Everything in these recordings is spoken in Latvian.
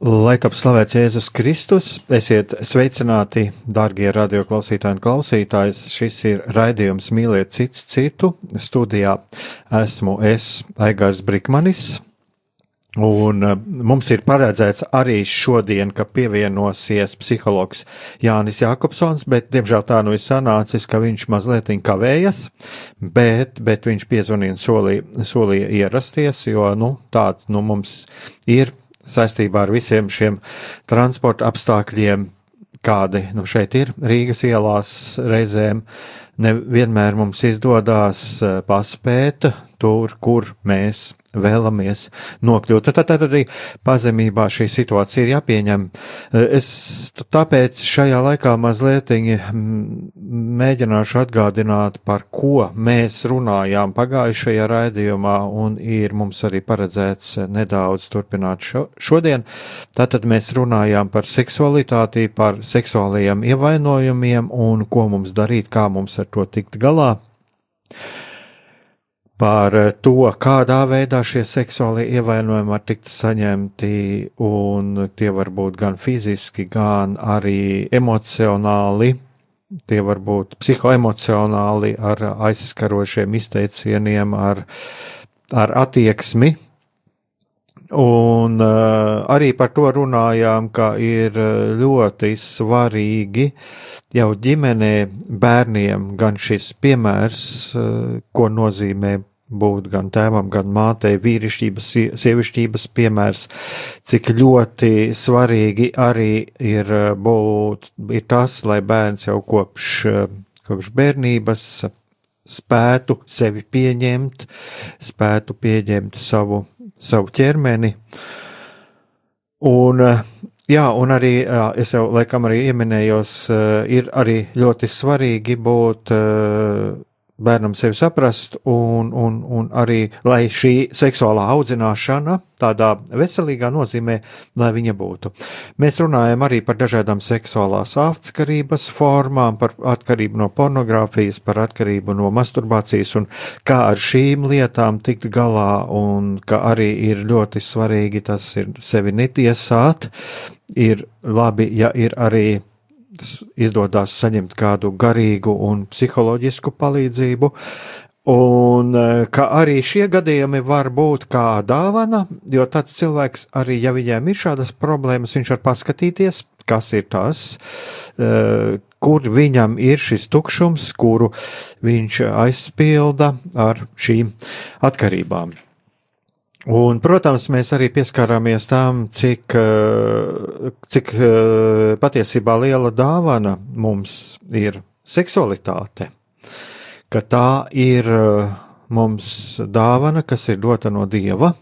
Lai top slavēts Jēzus Kristus, esiet sveicināti, darbie radioklausītāji un klausītājs. Šis ir raidījums Mīliet cits citu. Studijā esmu es, Aigars Brikmanis, Un uh, mums ir paredzēts arī šodien, ka pievienosies psihologs Jānis Jākopsons, bet, diemžēl, tā nu ir sanācis, ka viņš mazliet kavējas, bet, bet viņš piezvanīja un solīja, solīja ierasties, jo, nu, tāds, nu, mums ir saistībā ar visiem šiem transporta apstākļiem, kādi, nu, šeit ir Rīgas ielās reizēm, nevienmēr mums izdodas uh, paspēt tur, kur mēs vēlamies nokļūt. Tad, arī pazemībā šī situācija ir jāpieņem. Es tāpēc šajā laikā mazliet mēģināšu atgādināt, par ko mēs runājām pagājušajā raidījumā, un ir mums arī paredzēts nedaudz turpināt šo, šodien. Tātad mēs runājām par seksualitāti, par seksuālajiem ievainojumiem un ko mums darīt, kā mums ar to tikt galā par eh, to, kādā veidā šie seksuālie ievainojumi var tikt saņemti, un tie var būt gan fiziski, gan arī emocionāli. Tie var būt psihoemocionāli, ar aizskarošiem izteicieniem, ar, ar attieksmi. Un uh, arī par to runājām, ka ir eh, ļoti svarīgi jau ģimenē bērniem gan šis piemērs, uh, ko nozīmē būt gan tēvam, gan mātei, vīrišķības, sievišķības piemērs, cik ļoti svarīgi arī ir eh, būt, ir tas, lai bērns jau kopš, eh, kopš bērnības spētu sevi pieņemt, spētu pieņemt savu, savu ķermeni. Un, eh, jā, un arī es jau laikam arī ieminējos, ir arī ļoti svarīgi būt bērnam sevi saprast, un, un, un arī, lai šī seksuālā audzināšana tādā veselīgā nozīmē, lai viņa būtu. Mēs runājam arī par dažādām seksuālās atkarības formām, par atkarību no pornogrāfijas, par atkarību no masturbācijas un kā ar šīm lietām tikt galā, un ka arī ir ļoti svarīgi tas ir sevi netiesāt. Ir labi, ja ir arī izdodas saņemt kādu garīgu un psiholoģisku palīdzību. Un e, ka arī šie gadījumi var būt kā dāvana, jo tāds cilvēks arī, ja viņiem ir šādas problēmas, viņš var paskatīties, kas ir tas, e, kur viņam ir šis tukšums, kuru viņš aizpilda ar šīm atkarībām. Un, protams, mēs arī pieskārāmies tam, cik, eh, cik eh, patiesībā liela dāvana mums ir seksualitāte. Ka tā ir eh, mums dāvana, kas ir dota no dieva.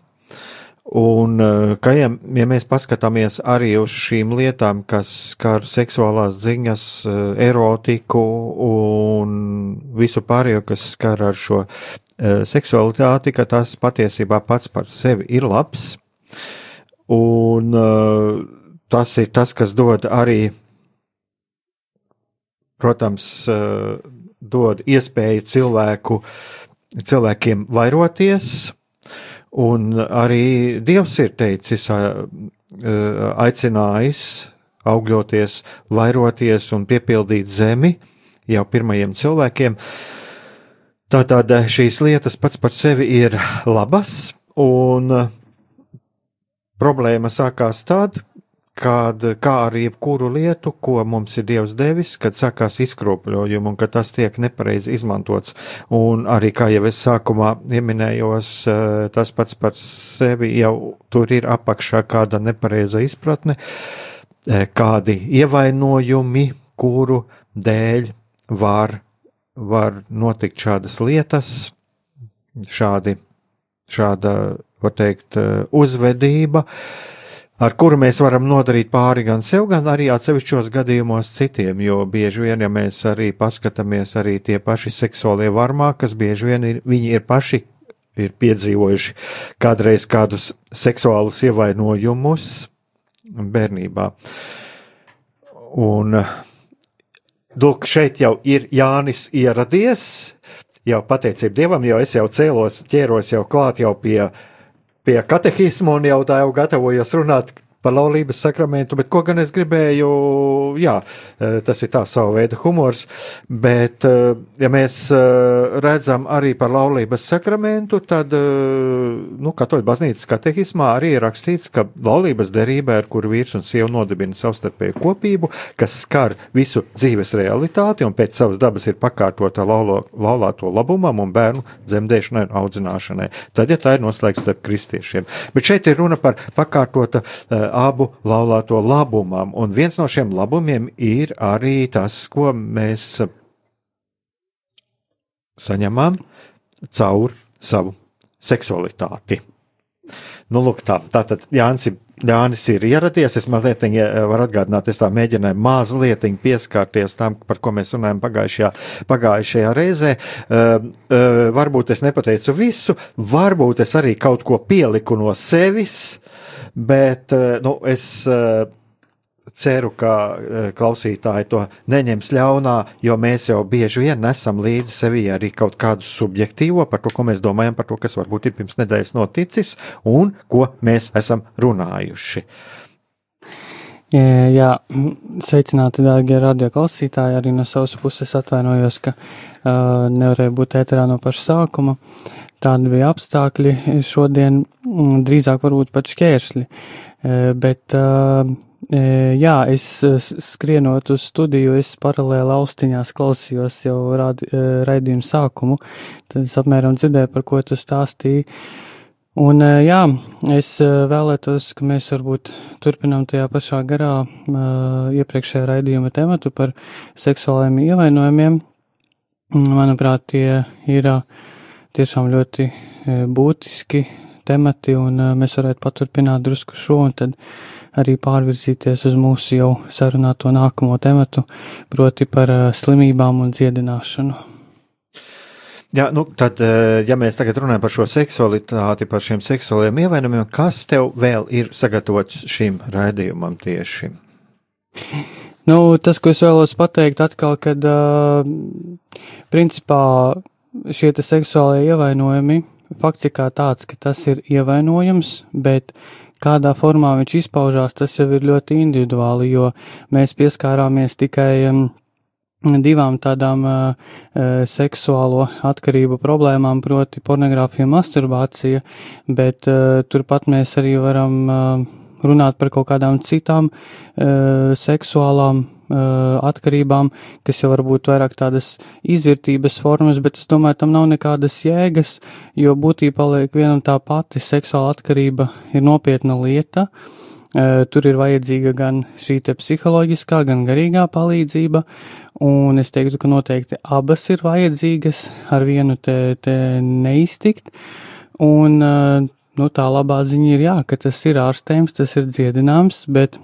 Un, ka, ja, ja mēs paskatāmies arī uz šīm lietām, kas skar seksuālās ziņas, erotiku un visu pārējo, kas skar ar šo seksualitāti, ka tas patiesībā pats par sevi ir labs. Un uh, tas ir tas, kas dod arī, protams, uh, dod iespēju cilvēku, cilvēkiem vairoties, un arī Dievs ir teicis, aicinājis augļoties, vairoties un piepildīt zemi jau pirmajiem cilvēkiem. Uh, Tātad šīs lietas pats par sevi ir labas, un problēma sākās tad, kad, kā ar jebkuru lietu, ko mums ir Dievs devis, kad sākās izkropļojumi un ka tas tiek nepareizi izmantots. Un arī, kā jau es sākumā pieminējos, eh, tas pats par sevi jau tur ir apakšā kāda nepareiza izpratne, eh, kādi ievainojumi, kuru dēļ var, var notikt šādas lietas, šādi, šāda, var teikt, uzvedība. Uh, ar kuru mēs varam nodarīt pāri gan sev, gan arī atsevišķos gadījumos citiem, jo bieži vien, ja mēs arī paskatāmies arī tie paši seksuālie varmā, kas bieži vien ir, viņi ir paši ir piedzīvojuši kādreiz kādus seksuālus ievainojumus bērnībā. Un, lūk, šeit jau ir Jānis ieradies, jau pateicību Dievam, jo es jau cēlos, ķēros jau klāt jau pie pie katehismu un jau tā jau gatavojos runāt par laulības sakramentu, bet ko gan es gribēju, jā, eh, tas ir tā sava veida humors, bet eh, ja mēs eh, redzam arī par laulības sakramentu, tad, nu, katoļu baznīcas katehismā arī ir rakstīts, ka laulības derība, ar kuru vīrs un sieva nodibina savstarpēju kopību, kas skar visu dzīves realitāti un pēc savas dabas ir pakārtota laulo, laulāto labumam un bērnu dzemdēšanai un audzināšanai, tad, ja tā ir noslēgts starp kristiešiem. Bet šeit ir runa par pakārtota uh, abu laulāto labumam. Un viens no šiem labumiem ir arī tas, ko mēs saņemam caur savu seksualitāti. Nu, lūk, tā, tātad Jānis, Jānis ir ieradies. Es mazliet varu atgādināt, es tā mēģināju mazliet pieskarties tam, par ko mēs runājam pagājušajā, pagājušajā reizē. Uh, uh, varbūt es nepateicu visu, varbūt es arī kaut ko pieliku no sevis, bet eh, nu, es eh, ceru, ka eh, klausītāji to neņems ļaunā, jo mēs jau bieži vien nesam līdzi sevi arī kaut kādu subjektīvo par to, ko mēs domājam par to, kas varbūt ir pirms nedēļas noticis un ko mēs esam runājuši. Jā, sveicināti, dārgie radioklausītāji. Arī no savas puses atvainojos, ka uh, nevarēju būt ēterā no paša sākuma. Tādi bija apstākļi šodien, mm, drīzāk varbūt pat šķērsli. E, bet, e, jā, es skrienot uz studiju, es paralēli austiņās klausījos jau e, raidījumu sākumu, tad es apmēram dzirdēju, par ko tu stāstīji. Un jā, es vēlētos, ka mēs varbūt turpinām tajā pašā garā iepriekšējā raidījuma tematu par seksuālajiem ievainojumiem. Manuprāt, tie ir uh, tiešām ļoti e, būtiski temati, un e, mēs varētu paturpināt drusku šo, un tad arī pārvirzīties uz mūsu jau sarunāto nākamo tematu, proti par e, slimībām un dziedināšanu. Jā, nu tad, ja mēs tagad runājam par šo seksualitāti, par šiem seksuāliem ievainojumiem, kas tev vēl ir sagatavots šim raidījumam tieši? Nu, tas, ko es vēlos pateikt atkal, kad, principā, šie seksuālie ievainojumi, fakts ir kā tāds, ka tas ir ievainojums, bet kādā formā viņš izpaužās, tas jau ir ļoti individuāli, jo mēs pieskārāmies tikai um, divām tādām uh, seksuālo atkarību problēmām, proti pornogrāfija un masturbācija, bet uh, turpat mēs arī varam uh, runāt par kaut kādām citām uh, seksuālām uh, atkarībām, kas jau varbūt vairāk tādas izvērtības formas, bet es domāju, tam nav nekādas jēgas, jo būtībā paliek viena un tā pati seksuāla atkarība ir nopietna lieta. Tur ir vajadzīga gan šī psiholoģiskā, gan garīgā palīdzība, un es teiktu, ka noteikti abas ir vajadzīgas, ar vienu te, te neiztikt, un nu, tā labā ziņa ir jā, ka tas ir ārstējums, tas ir dziedināms, bet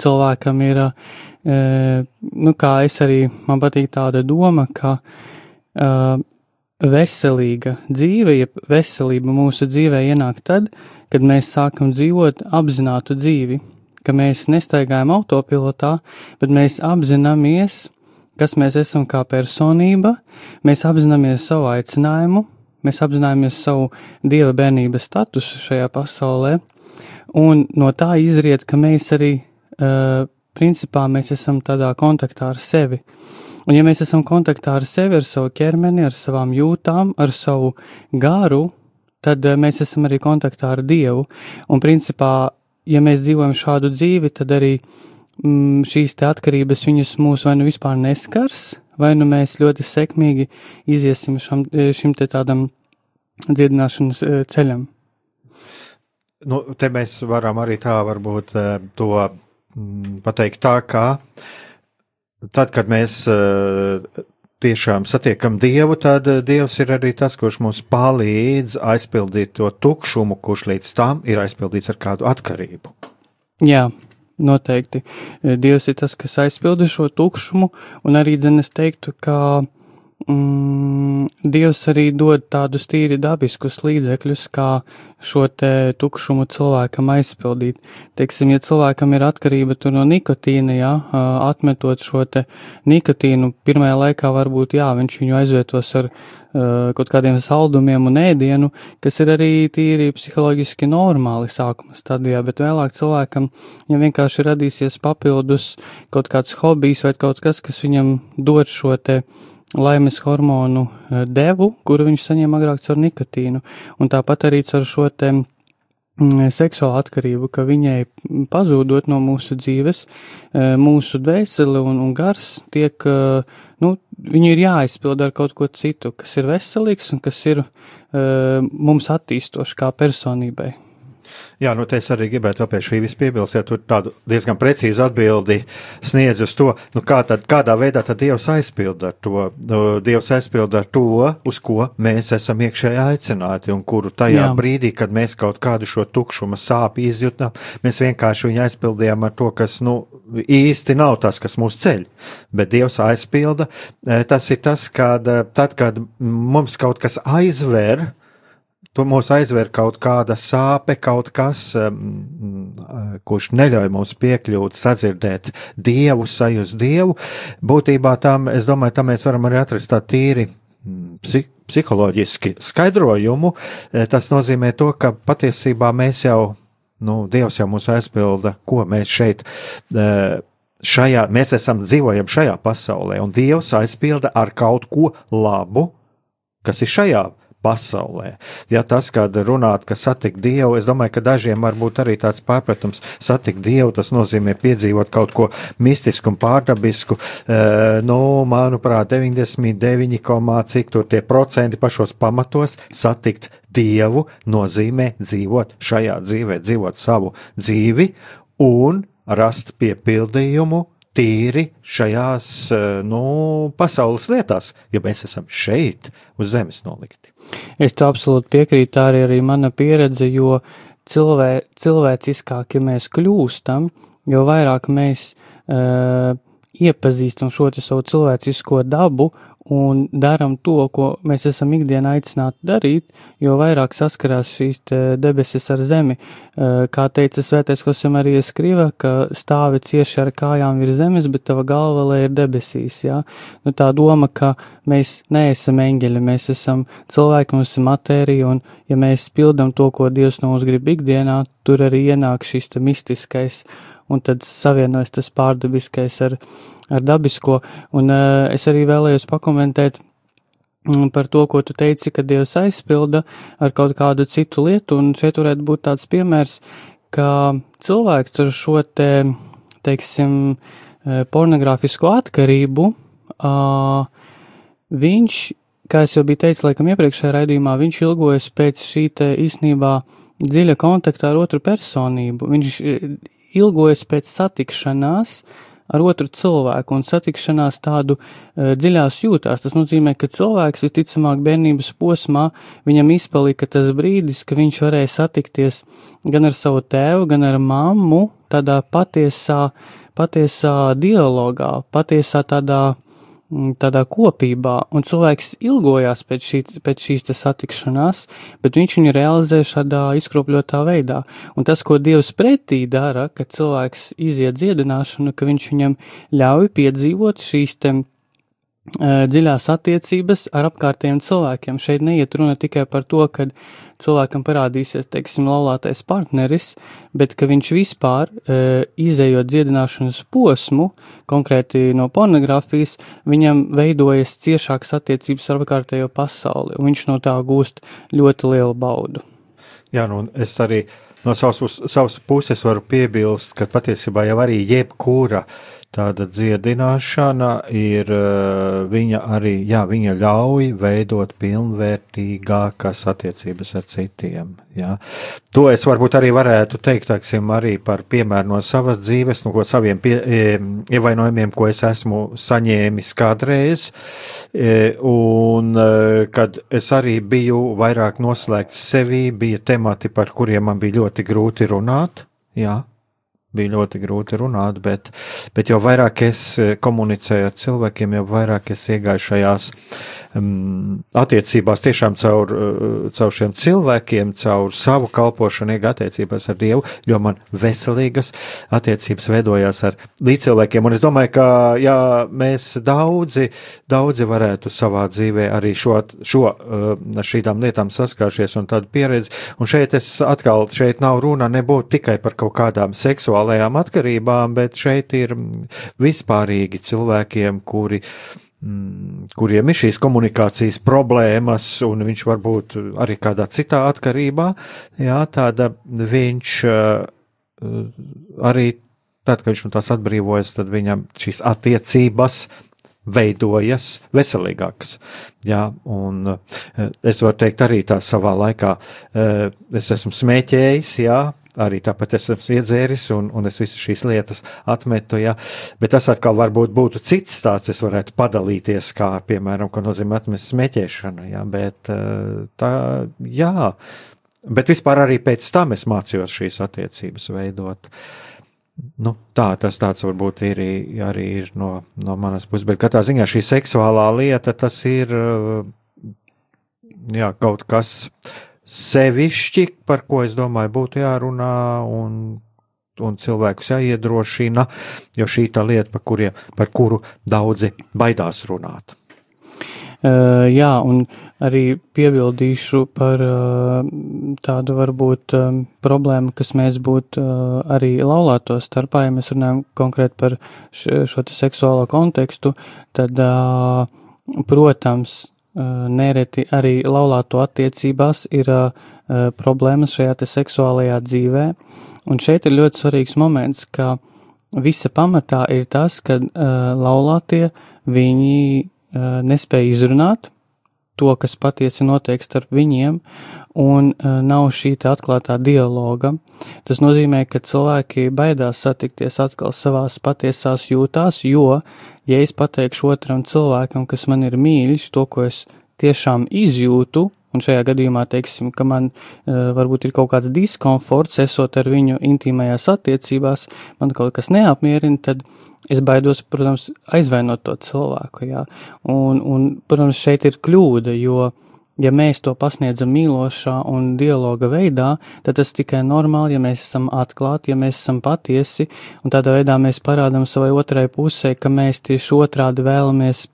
cilvēkam ir, e, nu, kā es arī, man patīk tāda doma, ka e, veselīga dzīve, ja veselība mūsu dzīvē ienāk tad, kad mēs sākam dzīvot apzinātu dzīvi, ka mēs nestaigājam autopilotā, bet mēs apzināmies, kas mēs esam kā personība, mēs apzināmies savu aicinājumu, mēs apzināmies savu dieva bērnības statusu šajā pasaulē, un no tā izriet, ka mēs arī, principā, mēs esam tādā kontaktā ar sevi. Un ja mēs esam kontaktā ar sevi, ar savu ķermeni, ar savām jūtām, ar savu garu, tad uh, mēs esam arī kontaktā ar Dievu. Un, principā, ja mēs dzīvojam šādu dzīvi, tad arī mm, šīs te atkarības viņas mūs vai nu vispār neskars, vai nu mēs ļoti sekmīgi iziesim šam, šim te tādam dziedināšanas ceļam. Nu, te mēs varam arī tā varbūt to pateikt tā, kā tad, kad mēs tiešām satiekam Dievu, tad eh, Dievs ir arī tas, kurš mums palīdz aizpildīt to tukšumu, kurš līdz tam ir aizpildīts ar kādu atkarību. Jā, noteikti. Eh, Dievs ir tas, kas aizpilda šo tukšumu, un arī es teiktu, ka mm, Dievs arī dod tādus tīri dabiskus līdzekļus, kā šo te tukšumu cilvēkam aizpildīt. Teiksim, ja cilvēkam ir atkarība no nikotīna, jā, atmetot šo te nikotīnu, pirmajā laikā varbūt, jā, viņš viņu aizvietos ar kaut kādiem saldumiem un ēdienu, kas ir arī tīri psiholoģiski normāli sākuma stadijā, bet vēlāk cilvēkam, ja vienkārši radīsies papildus kaut kāds hobijs vai kaut kas, kas viņam dod šo te uh, laimes hormonu eh, devu, kuru viņš saņēma agrāk caur nikotīnu, un tāpat arī caur šo te mm, seksuālu atkarību, ka viņai pazūdot no mūsu dzīves, eh, mūsu dvēsele un, un gars tiek, eh, nu, viņu ir jāizpild ar kaut ko citu, kas ir veselīgs un kas ir mums attīstoši kā personībai. Jā, nu es arī gribētu vēl pie šī piebilst, ja tu tādu diezgan precīzu atbildi sniedz uz to, nu kā tad, kādā veidā tad Dievs aizpilda to, Dievs aizpilda to, uz ko mēs esam iekšēji aicināti un kuru tajā Jā. brīdī, kad mēs kaut kādu šo tukšuma sāpi izjutām, mēs vienkārši viņu aizpildījām ar to, kas, nu, īsti nav tas, kas mūs ceļ, bet Dievs aizpilda. E, tas ir tas, kad tad, kad mums kaut kas aizver, Tu mūs aizver kaut kāda sāpe, kaut kas, um, kurš neļauj mums piekļūt, sadzirdēt dievu, sajust dievu. Būtībā tam, es domāju, tam mēs varam arī atrast tā tīri mm, psi psiholoģiski skaidrojumu. E, tas nozīmē to, ka patiesībā mēs jau, nu, Dievs jau mūs aizpilda, ko mēs šeit. Uh, Šajā, mēs esam dzīvojam šajā pasaulē, un Dievs aizpilda ar kaut ko labu, kas ir šajā pasaulē pasaulē. Ja tas, kad runāt, ka satikt Dievu, es domāju, ka dažiem var būt arī tāds pārpratums, satikt Dievu, tas nozīmē piedzīvot kaut ko mistisku un pārdabisku. E, nu, manuprāt, 99, cik tur tie procenti pašos pamatos satikt Dievu nozīmē dzīvot šajā dzīvē, dzīvot savu dzīvi un rast piepildījumu tīri šajās nu, pasaules lietās, jo mēs esam šeit, uz zemes nolikti. Es tam absolūti piekrītu, tā arī, arī mana pieredze, jo cilvē, cilvēciskāki mēs kļūstam, jo vairāk mēs uh, iepazīstam šo savu cilvēcisko dabu un darām to, ko mēs esam ikdienā aicināti darīt, jo vairāk saskarās šīs debesis ar zemi. Kā teica Svētais Hosemarija Skriva, ka stāvi cieši ar kājām virs zemes, bet tava galva lai ir debesīs, jā. Nu, tā doma, ka mēs neesam eņģeļi, mēs esam cilvēki, mums ir matērija, un ja mēs pildam to, ko Dievs no mums grib ikdienā, tur arī ienāk šis mistiskais, un tad savienojas tas pārdabiskais ar, ar dabisko. Un uh, es arī vēlējos pakomentēt mm, par to, ko tu teici, ka Dievs aizpilda ar kaut kādu citu lietu, un šeit varētu būt tāds piemērs, ka cilvēks ar šo te, teiksim, eh, pornogrāfisko atkarību, uh, viņš, kā es jau biju teicis, laikam iepriekšējā raidījumā, viņš ilgojas pēc šī te īstenībā dziļa kontakta ar otru personību. Viņš ilgojas pēc satikšanās ar otru cilvēku un satikšanās tādu uh, dziļās jūtās. Tas nozīmē, ka cilvēks visticamāk bērnības posmā viņam izpalika tas brīdis, ka viņš varēja satikties gan ar savu tēvu, gan ar mammu tādā patiesā, patiesā dialogā, patiesā tādā tādā kopībā, un cilvēks ilgojās pēc, šī, pēc šīs satikšanās, bet viņš viņu realizē šādā izkropļotā veidā. Un tas, ko Dievs pretī dara, kad cilvēks iziet dziedināšanu, ka viņš viņam ļauj piedzīvot šīs te dziļās attiecības ar apkārtējiem cilvēkiem. Šeit neiet runa tikai par to, ka cilvēkam parādīsies, teiksim, laulātais partneris, bet ka viņš vispār, izējot dziedināšanas posmu, konkrēti no pornogrāfijas, viņam veidojas ciešākas attiecības ar apkārtējo pasauli, un viņš no tā gūst ļoti lielu baudu. Jā, nu, es arī no savas, savas puses varu piebilst, ka patiesībā jau arī jebkura tāda dziedināšana ir eh, viņa arī, jā, viņa ļauj veidot pilnvērtīgākas attiecības ar citiem. Jā. To es varbūt arī varētu teikt, teiksim, arī par piemēru no savas dzīves, no saviem pie, ievainojumiem, ko es esmu saņēmis kādreiz, e, un e, kad es arī biju vairāk noslēgts sevī, bija temati, par kuriem man bija ļoti grūti runāt, jā, bija ļoti grūti runāt, bet, bet jo vairāk es eh, komunicēju ar cilvēkiem, jo vairāk es iegāju šajās um, attiecībās tiešām caur, uh, caur šiem cilvēkiem, caur savu kalpošanu, iegā attiecībās ar Dievu, jo man veselīgas attiecības veidojās ar līdzcilvēkiem. Un es domāju, ka jā, mēs daudzi, daudzi varētu savā dzīvē arī šo, šo uh, šīm lietām saskāršies un tādu pieredzi. Un šeit es atkal, šeit nav runa nebūtu tikai par kaut kādām seksuālajām atkarībām, bet šeit ir vispārīgi cilvēkiem, kuri Mm, kuriem ir šīs komunikācijas problēmas, un viņš varbūt arī kādā citā atkarībā, jā, tāda viņš uh, arī tad, kad viņš no tās atbrīvojas, tad viņam šīs attiecības veidojas veselīgākas. Jā, un uh, es varu teikt arī tā savā laikā, uh, es esmu smēķējis, jā, arī tāpat esmu iedzēris, un, un es visas šīs lietas atmetu. Ja. Bet tas atkal varbūt būtu cits stāsts. Es varētu padalīties, kā piemēram, ko nozīmē atmest smēķēšanu. Ja. Bet eh, tā, jā. Bet vispār arī pēc tam es mācījos šīs attiecības veidot. Nu, tā tas tāds varbūt ir arī ir no, no manas puses, bet katrā ziņā šī seksuālā lieta tas ir eh, jā, kaut kas, sevišķi, par ko es domāju, būtu jārunā un, un cilvēkus jāiedrošina, jo šī tā lieta, par, kurie, par kuru daudzi baidās runāt. Uh, jā, un arī piebildīšu par uh, tādu varbūt um, problēmu, kas mēs būtu uh, arī laulāto starpā, ja mēs runājam konkrēti par šo te seksuālo kontekstu, tad, protams, nereti arī laulāto attiecībās ir uh, problēmas šajā te seksuālajā dzīvē. Un šeit ir ļoti svarīgs moments, ka visa pamatā ir tas, ka uh, laulātie viņi uh, nespēja izrunāt to, kas patiesi notiek starp viņiem, un uh, nav šī atklātā dialoga. Tas nozīmē, ka cilvēki baidās satikties atkal savās patiesās jūtās, jo, ja es pateikšu otram cilvēkam, kas man ir mīļš, to, ko es tiešām izjūtu, un šajā gadījumā, teiksim, ka man uh, varbūt ir kaut kāds diskomforts, esot ar viņu intīmajās attiecībās, man kaut kas neapmierina, tad es baidos, protams, aizvainot to cilvēku, jā. Un, un, protams, šeit ir kļūda, jo, ja mēs to pasniedzam mīlošā un dialoga veidā, tad tas tikai normāli, ja mēs esam atklāti, ja mēs esam patiesi, un tādā veidā mēs parādam savai otrai pusē, ka mēs tieši otrādi vēlamies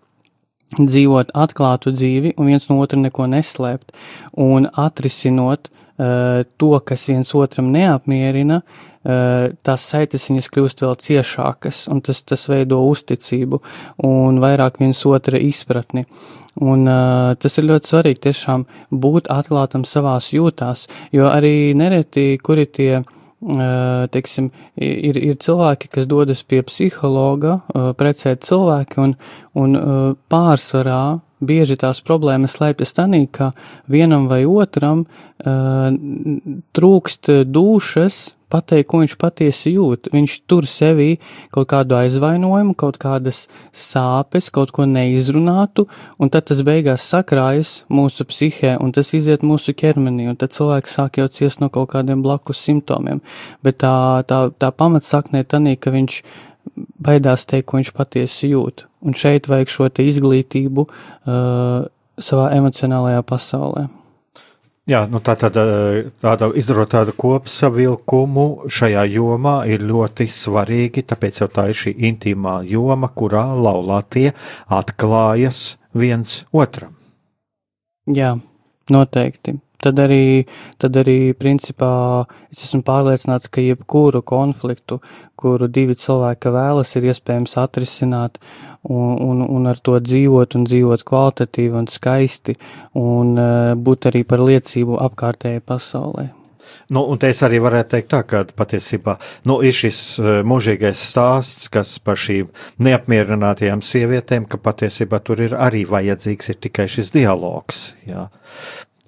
dzīvot atklātu dzīvi un viens no otra neko neslēpt un atrisinot uh, to, kas viens otram neapmierina, uh, tās saites viņas kļūst vēl ciešākas un tas, tas veido uzticību un vairāk viens otra izpratni. Un uh, tas ir ļoti svarīgi tiešām būt atklātam savās jūtās, jo arī nereti, kuri tie uh, teiksim, ir, ir cilvēki, kas dodas pie psihologa, precēt cilvēki, un, un pārsvarā bieži tās problēmas slēpjas tanī, ka vienam vai otram trūkst dušas pateikt, ko viņš patiesi jūt. Viņš tur sevī kaut kādu aizvainojumu, kaut kādas sāpes, kaut ko neizrunātu, un tad tas beigās sakrājas mūsu psihē, un tas iziet mūsu ķermenī, un tad cilvēks sāk jau ciest no kaut kādiem blakus simptomiem. Bet tā, tā, tā pamatsaknē tanī, ka viņš baidās teikt, ko viņš patiesi jūt. Un šeit vajag šo izglītību uh, savā emocionālajā pasaulē. Jā, nu tā tad eh, tāda izdarot tādu kopsavilkumu šajā jomā ir ļoti svarīgi, tāpēc jau tā ir šī intīmā joma, kurā laulātie atklājas viens otram. Jā, noteikti tad arī, tad arī principā es esmu pārliecināts, ka jebkuru konfliktu, kuru divi cilvēki vēlas, ir iespējams atrisināt un, un, un ar to dzīvot un dzīvot kvalitatīvi un skaisti un uh, būt arī par liecību apkārtējai pasaulē. Nu, un es arī varētu teikt, tā, ka patiesībā nu, ir šis uh, mūžīgais stāsts, kas par šīm neapmierinātajām sievietēm, ka patiesībā tur ir arī vajadzīgs ir tikai šis dialogs. Jā.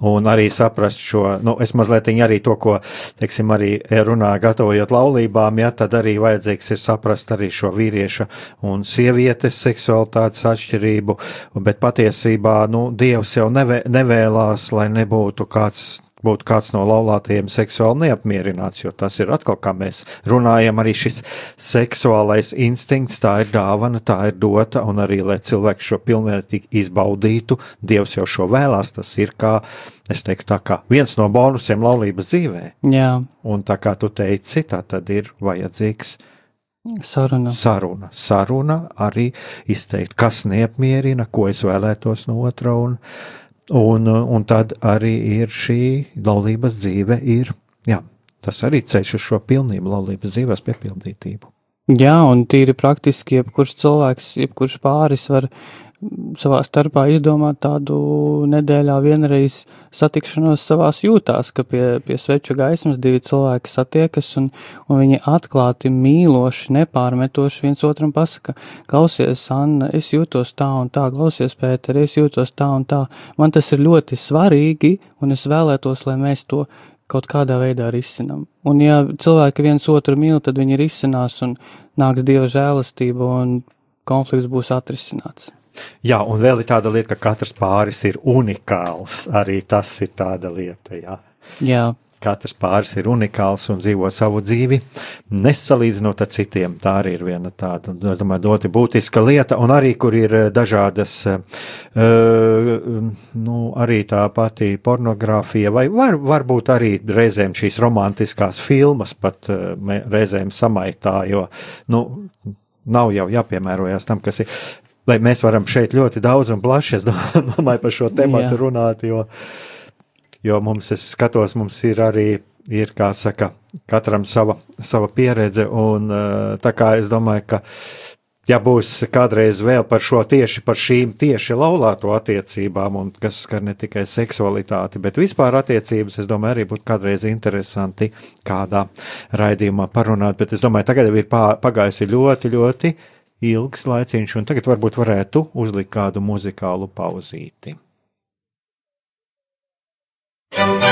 Un arī saprast šo, nu, es mazliet arī to, ko, teiksim, arī runā, gatavojot laulībām, ja, tad arī vajadzīgs ir saprast arī šo vīrieša un sievietes seksualitātes atšķirību, bet patiesībā, nu, Dievs jau nevē, nevēlās, lai nebūtu kāds būtu kāds no laulātajiem seksuāli neapmierināts, jo tas ir atkal, kā mēs runājam, arī šis seksuālais instinkts, tā ir dāvana, tā ir dota, un arī, lai cilvēks šo pilnvērtīgi izbaudītu, Dievs jau šo vēlās, tas ir kā, es teiktu, tā kā viens no bonusiem laulības dzīvē. Jā. Un tā kā tu teici, tā tad ir vajadzīgs. Saruna. Saruna. Saruna arī izteikt, kas neapmierina, ko es vēlētos no otra, un Un, un tad arī ir šī laulības dzīve, ir, jā, tas arī ceļš uz šo pilnību, laulības dzīves piepildītību. Jā, un tīri praktiski, jebkurš cilvēks, jebkurš pāris var savā starpā izdomāt tādu nedēļā vienreiz satikšanos savās jūtās, ka pie, pie sveču gaismas divi cilvēki satiekas un, un viņi atklāti mīloši, nepārmetoši viens otram pasaka, klausies, Anna, es jūtos tā un tā, klausies, Pēter, es jūtos tā un tā. Man tas ir ļoti svarīgi un es vēlētos, lai mēs to kaut kādā veidā risinam. Un ja cilvēki viens otru mīl, tad viņi risinās un nāks Dieva žēlastība un konflikts būs atrisināts. Jā, un vēl ir tāda lieta, ka katrs pāris ir unikāls. Arī tas ir tāda lieta. Jā. jā. Katrs pāris ir unikāls un dzīvo savu dzīvi, nesalīdzinot ar citiem. Tā arī ir viena tāda, es domāju, ļoti būtiska lieta, un arī, kur ir eh, dažādas, uh, nu, arī tā pati pornogrāfija, vai var, varbūt arī reizēm šīs romantiskās filmas pat uh, reizēm samaitā, jo, nu, nav jau jāpiemērojas tam, kas ir lai mēs varam šeit ļoti daudz un plaši, domāju, par šo tematu runāt, jo, jo mums, es skatos, mums ir arī, ir, kā saka, katram sava, sava pieredze, un tā kā es domāju, ka, ja būs kādreiz vēl par šo tieši par šīm tieši laulāto attiecībām, un kas skar ne tikai seksualitāti, bet vispār attiecības, es domāju, arī būtu kādreiz interesanti kādā raidījumā parunāt, bet es domāju, tagad jau ir pagājusi ļoti, ļoti ilgs laiciņš, un tagad varbūt varētu uzlikt kādu muzikālu pauzīti. Darbie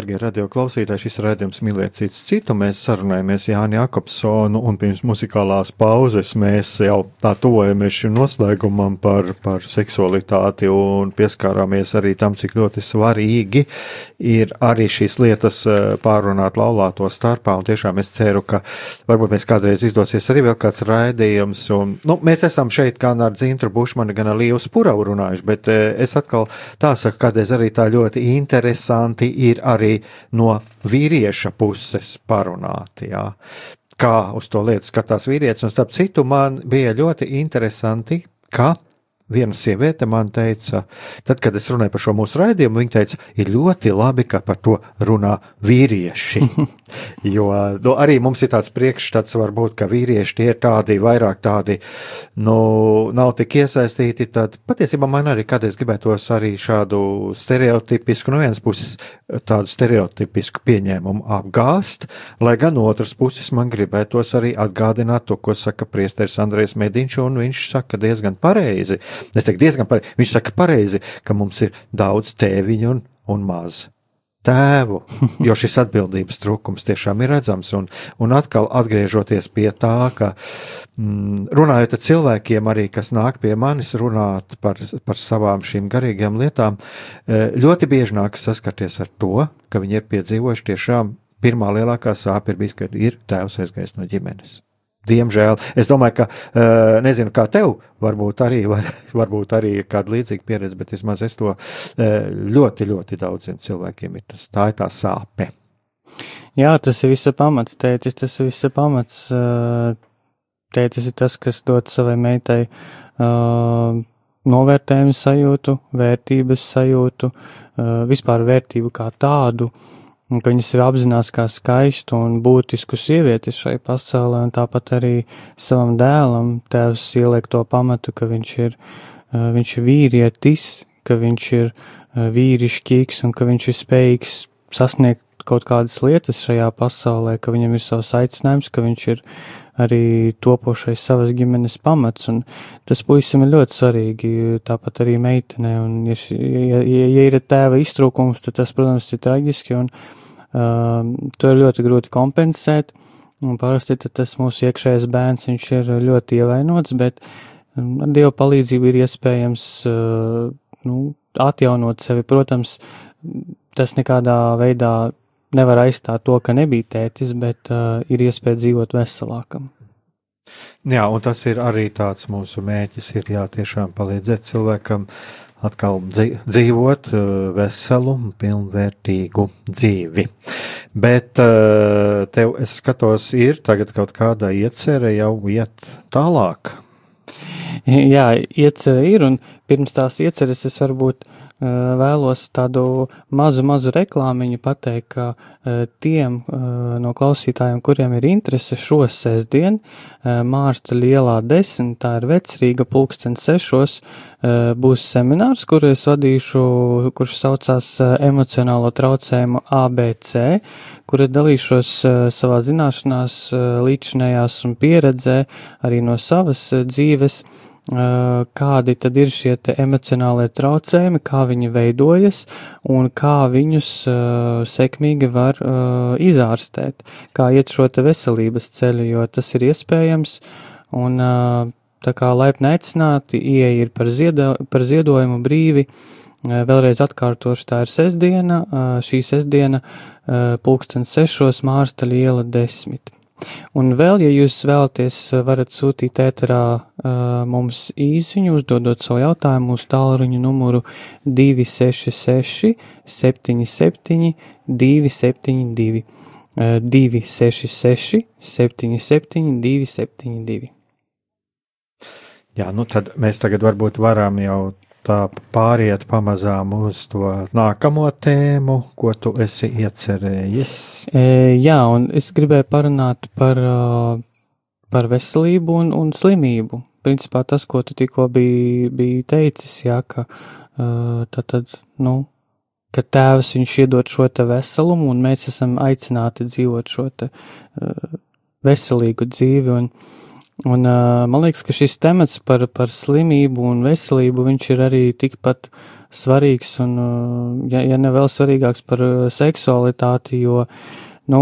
radio klausītāji, šis raidījums mīlēt cits citu. Mēs sarunājamies Jāni Jakobsonu un pirms muzikālās pauzes mēs jau tā tuvojamies šim noslēgumam par, par seksualitāti un pieskārāmies arī tam, cik ļoti svarīgi ir arī šīs lietas eh, pārunāt laulāto starpā. Un tiešām es ceru, ka varbūt mēs kādreiz izdosies arī vēl kāds raidījums. Un, nu, mēs esam šeit gan ar Dzintru Bušmanu, gan ar Līvu Spuravu runājuši, bet eh, es atkal tā saku, kādreiz arī tā ļoti interesanti ir arī arī no vīrieša puses parunāti. Jā. Kā uz to lietu skatās vīrietis, un starp citu, man bija ļoti interesanti, ka viena sieviete man teica, tad, kad es runāju par šo mūsu raidījumu, viņa teica, ir ļoti labi, ka par to runā vīrieši. jo nu, arī mums ir tāds priekšstats, varbūt, ka vīrieši tie ir tādi, vairāk tādi, nu, nav tik iesaistīti. Tad patiesībā man arī kādreiz gribētos arī šādu stereotipisku, no vienas puses tādu stereotipisku pieņēmumu apgāst, lai gan no otras puses man gribētos arī atgādināt to, ko saka priesteris Andrejs Mediņš, un viņš saka diezgan pareizi. Es teiktu diezgan pareizi. Viņš saka pareizi, ka mums ir daudz tēviņu un, un maz tēvu, jo šis atbildības trūkums tiešām ir redzams. Un, un atkal atgriežoties pie tā, ka mm, runājot ar cilvēkiem, arī kas nāk pie manis runāt par, par savām šīm garīgajām lietām, e, ļoti bieži nāk saskarties ar to, ka viņi ir piedzīvojuši tiešām pirmā lielākā sāpe ir bijis, kad ir tēvs aizgājis no ģimenes. Diemžēl. Es domāju, ka, uh, nezinu, kā tev, varbūt arī, var, varbūt arī ir kāda līdzīga pieredze, bet vismaz es to uh, ļoti, ļoti daudziem cilvēkiem ir tas, tā ir tā sāpe. Jā, tas ir visa pamats, tētis, tas ir visa pamats. Uh, tētis ir tas, kas dod savai meitai novērtējumu sajūtu, vērtības sajūtu, vispār vērtību kā tādu. Uh, un ka viņa sevi apzinās kā skaistu un būtisku sievieti šai pasaulē, un tāpat arī savam dēlam. Tēvs ieliek to pamatu, ka viņš ir, eh, viņš ir vīrietis, ka viņš ir eh, vīrišķīgs un ka viņš ir spējīgs sasniegt kaut kādas lietas šajā pasaulē, ka viņam ir savs aicinājums, ka viņš ir arī topošais savas ģimenes pamats, un tas puisim ir ļoti svarīgi, tāpat arī meitenē, un ja, ši, ja, ja, ja ir tēva iztrūkums, tad tas, protams, ir traģiski, un uh, to ir ļoti grūti kompensēt, un parasti tas mūsu iekšējais bērns, viņš ir ļoti ievainots, bet um, ar Dieva palīdzību ir iespējams, uh, nu, atjaunot sevi, protams, tas nekādā veidā nevar aizstāt to, ka nebija tētis, bet uh, ir iespēja dzīvot veselākam. Jā, un tas ir arī tāds mūsu mēķis, ir jā, tiešām palīdzēt cilvēkam atkal dzīvot uh, veselu, pilnvērtīgu dzīvi. Bet uh, tev, es skatos, ir tagad kaut kāda iecerē jau iet tālāk. Jā, iecerē ir, un pirms tās ieceres es varbūt uh, vēlos tādu mazu, mazu reklāmiņu pateikt, ka eh, tiem eh, no klausītājiem, kuriem ir interese šo sestdien, Mārsta lielā desmit, tā ir vecrīga pulksten sešos, būs seminārs, kuru es vadīšu, kurš saucās emocionālo traucējumu ABC, kur es dalīšos savā zināšanās, līdzinējās un pieredzē arī no savas dzīves, kādi tad ir šie emocionālie traucējumi, kā viņi veidojas un kā viņus uh, sekmīgi var uh, izārstēt, kā iet šo te veselības ceļu, jo tas ir iespējams un uh, tā kā laipni aicināti, ieeja ir par, ziedo, par ziedojumu brīvi, vēlreiz atkārtošu, tā ir sestdiena, šī sestdiena pulksten sešos mārsta liela desmit. Un vēl, ja jūs vēlaties, varat sūtīt ēterā uh, mums īsiņu, uzdodot savu jautājumu uz tālruņa numuru 266 77 272. Uh, 266 77 272. Jā, nu tad mēs tagad varbūt varam jau tā pāriet pamazām uz to nākamo tēmu, ko tu esi iecerējis. E, jā, un es gribēju parunāt par, par veselību un, un slimību. Principā tas, ko tu tikko biji, biji teicis, jā, ka tad, tad, nu, ka tēvs viņš iedod šo te veselumu, un mēs esam aicināti dzīvot šo te veselīgu dzīvi, un Un, uh, man liekas, ka šis temats par, par slimību un veselību, ir arī tikpat svarīgs un, uh, ja, ja ne vēl svarīgāks par uh, seksualitāti, jo, nu,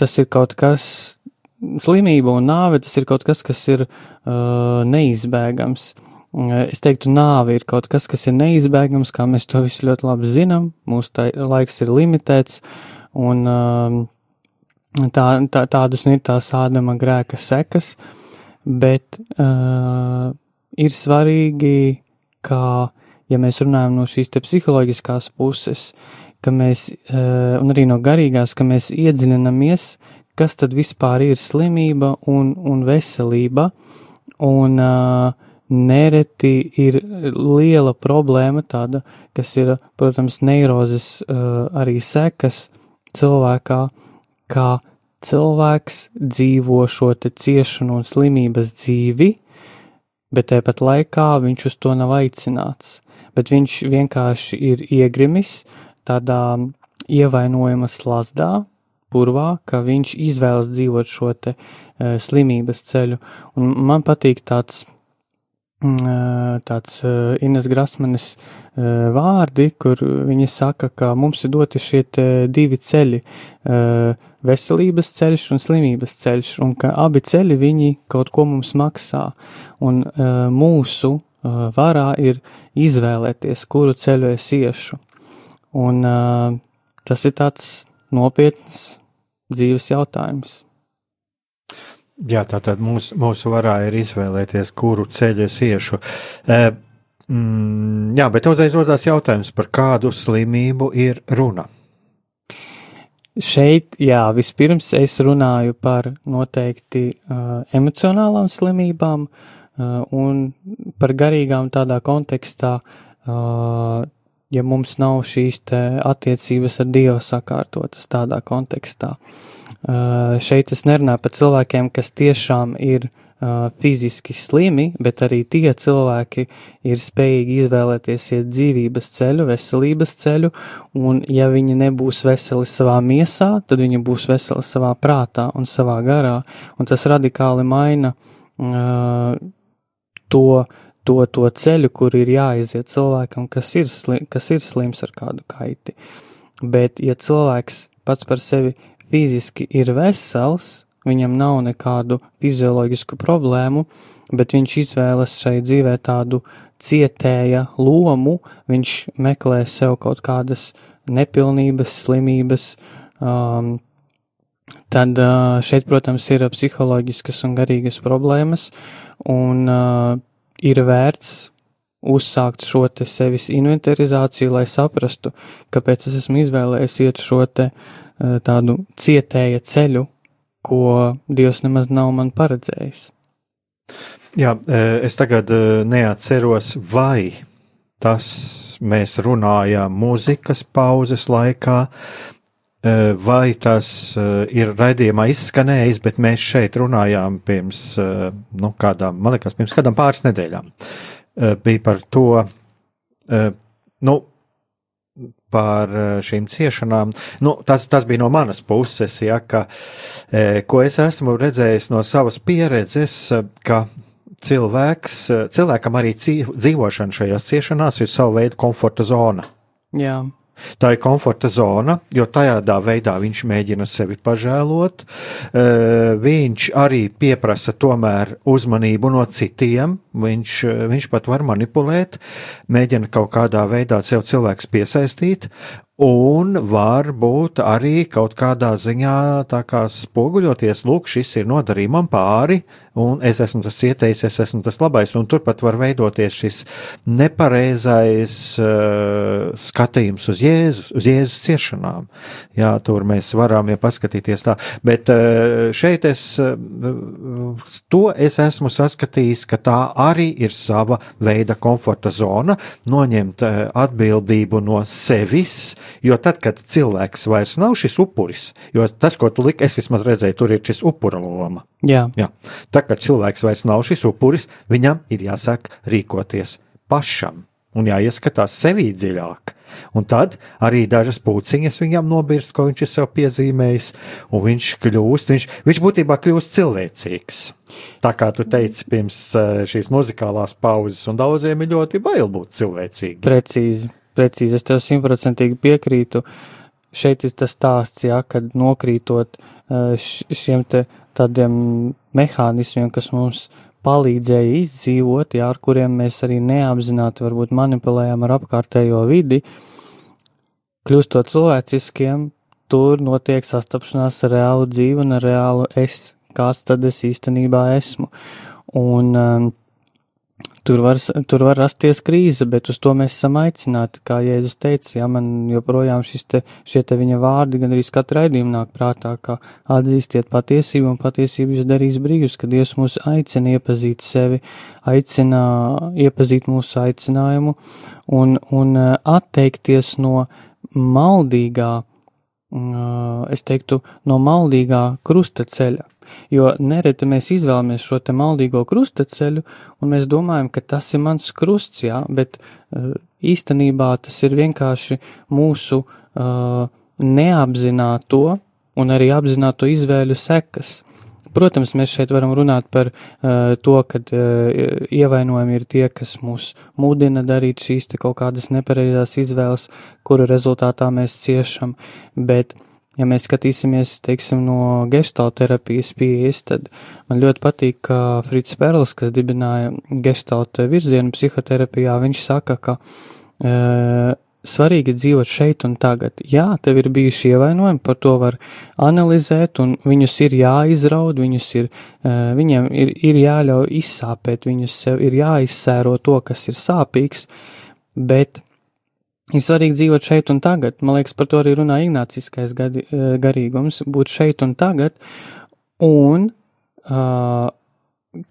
tas ir kaut kas, slimība un nāve, tas ir kaut kas, kas ir uh, neizbēgams. Es teiktu, nāve ir kaut kas, kas ir neizbēgams, kā mēs to visu ļoti labi zinām. Mūsu laiks ir limitēts, un tā, tā, tādas nu ir tās ādama grēka sekas. Uh, bet uh, ir svarīgi, ka, ja mēs runājam no šīs psiholoģiskās puses, ka mēs, uh, un arī no garīgās, ka mēs iedziļinamies, kas tad vispār ir slimība un, un veselība, un uh, nereti ir liela problēma tāda, kas ir, protams, neirozes uh, arī sekas cilvēkā, kā cilvēks dzīvo šo te ciešanu un slimības dzīvi, bet tāpat laikā viņš uz to nav aicināts, bet viņš vienkārši ir iegrimis tādā ievainojuma slazdā, purvā, ka viņš izvēlas dzīvot šo te uh, slimības ceļu. Un man patīk tāds tāds Ines Grasmanis vārdi, kur viņi saka, ka mums ir doti šie divi ceļi - veselības ceļš un slimības ceļš, un ka abi ceļi viņi kaut ko mums maksā, un mūsu varā ir izvēlēties, kuru ceļu es iešu. Un tas ir tāds nopietns dzīves jautājums. Jā, tā tad mūsu, mūsu varā ir izvēlēties, kuru ceļu es iešu. E, mm, jā, bet uzreiz rodas jautājums, par kādu slimību ir runa. Šeit, jā, vispirms es runāju par noteikti uh, emocionālām slimībām uh, un par garīgām tādā kontekstā, uh, ja mums nav šīs attiecības ar Dievu sakārtotas tādā kontekstā. Uh, šeit es nerunāju par cilvēkiem, kas tiešām ir uh, fiziski slimi, bet arī tie cilvēki ir spējīgi izvēlēties iet dzīvības ceļu, veselības ceļu, un ja viņi nebūs veseli savā miesā, tad viņi būs veseli savā prātā un savā garā, un tas radikāli maina uh, to, to, to ceļu, kur ir jāiziet cilvēkam, kas ir, sli, kas ir slims ar kādu kaiti. Bet, ja cilvēks pats par sevi fiziski ir vesels, viņam nav nekādu fizioloģisku problēmu, bet viņš izvēlas šai dzīvē tādu cietēja lomu, viņš meklē sev kaut kādas nepilnības, slimības, um, tad uh, šeit, protams, ir psiholoģiskas un garīgas problēmas, un uh, ir vērts uzsākt šo te sevis inventarizāciju, lai saprastu, kāpēc es esmu izvēlējies iet šo te uh, tādu cietēja ceļu, ko Dievs nemaz nav man paredzējis. Jā, eh, es tagad eh, neatceros, vai tas mēs runājām mūzikas pauzes laikā, vai tas ir raidījumā izskanējis, bet mēs šeit runājām pirms, nu, kādām, man liekas, pirms kādām pāris nedēļām. Bija par to, nu, par eh, šīm ciešanām. Nu, tas, tas bija no manas puses, ja, ka, e, ko es esmu redzējis no savas pieredzes, ka cilvēks, cilvēkam arī dzīvošana šajās ciešanās ir sava veida komforta zona. Jā. Tā ir komforta zona, jo tādā veidā viņš mēģina sevi pažēlot. Viņš arī pieprasa tomēr uzmanību no citiem. Viņš, viņš pat var manipulēt, mēģina kaut kādā veidā sev cilvēks piesaistīt, un var būt arī kaut kādā ziņā kā spoguļoties, lūk, šis ir nodarījis man pāri, un es esmu tas cietējis, es esmu tas labais, un turpat var veidoties šis nepareizais uh, skatījums uz Jēzus, uz Jēzus ciešanām. Jā, tur mēs varam ja paskatīties tā, bet uh, šeit es, uh, to es esmu saskatījis, ka tā arī ir sava veida komforta zona, noņemt uh, atbildību no sevis, jo tad, kad cilvēks vairs nav šis upuris, jo tas, ko tu liki, es vismaz redzēju, tur ir šis upura loma. Jā. Jā. Tā kā cilvēks vairs nav šis upuris, viņam ir jāsāk rīkoties pašam. un jāieskatās sevī dziļāk. Un tad arī dažas puciņas viņam nobirst, ko viņš ir sev piezīmējis, un viņš kļūst, viņš, viņš būtībā kļūst cilvēcīgs. Tā kā tu teici pirms eh, šīs muzikālās pauzes, un daudziem ir ļoti bail būt cilvēcīgiem. Precīzi, precīzi, es tev simtprocentīgi piekrītu. Šeit ir tas stāsts, jā, kad nokrītot eh, šiem te tādiem mehānismiem, kas mums palīdzēja izdzīvot, jā, ar kuriem mēs arī neapzināti varbūt manipulējam ar apkārtējo vidi, kļūstot cilvēciskiem, tur notiek sastapšanās ar reālu dzīvi un ar reālu es, kāds tad es īstenībā esmu. Un um, Tur var, tur var rasties krīze, bet uz to mēs esam aicināti, kā Jēzus teica, ja man joprojām te, šie te viņa vārdi gan arī skatu raidījumu nāk prātā, ka atzīstiet patiesību un patiesību jūs darīs brīvus, ka Dievs mūs aicina iepazīt sevi, aicina iepazīt mūsu aicinājumu un, un uh, atteikties no maldīgā, es teiktu, no maldīgā krusta ceļa Jo nereti mēs izvēlamies šo te maldīgo krustaceļu, un mēs domājam, ka tas ir mans krusts, jā, bet īstenībā tas ir vienkārši mūsu uh, neapzināto un arī apzināto izvēļu sekas. Protams, mēs šeit varam runāt par uh, to, ka uh, ievainojumi ir tie, kas mūs mudina darīt šīs kaut kādas nepareizās izvēles, kuru rezultātā mēs ciešam, bet ja mēs skatīsimies, teiksim, no gestalterapijas pieejas, tad man ļoti patīk, ka Frits Perls, kas dibināja gestalt virzienu psihoterapijā, viņš saka, ka e, svarīgi dzīvot šeit un tagad. Jā, tev ir bijuši ievainojumi, par to var analizēt, un viņus ir jāizraud, viņus ir, e, viņiem ir, ir jāļauj izsāpēt, viņus sev ir jāizsēro to, kas ir sāpīgs, bet Ir svarīgi dzīvot šeit un tagad. Man liekas, par to arī runā ignāciskais eh, garīgums - būt šeit un tagad. Un, uh,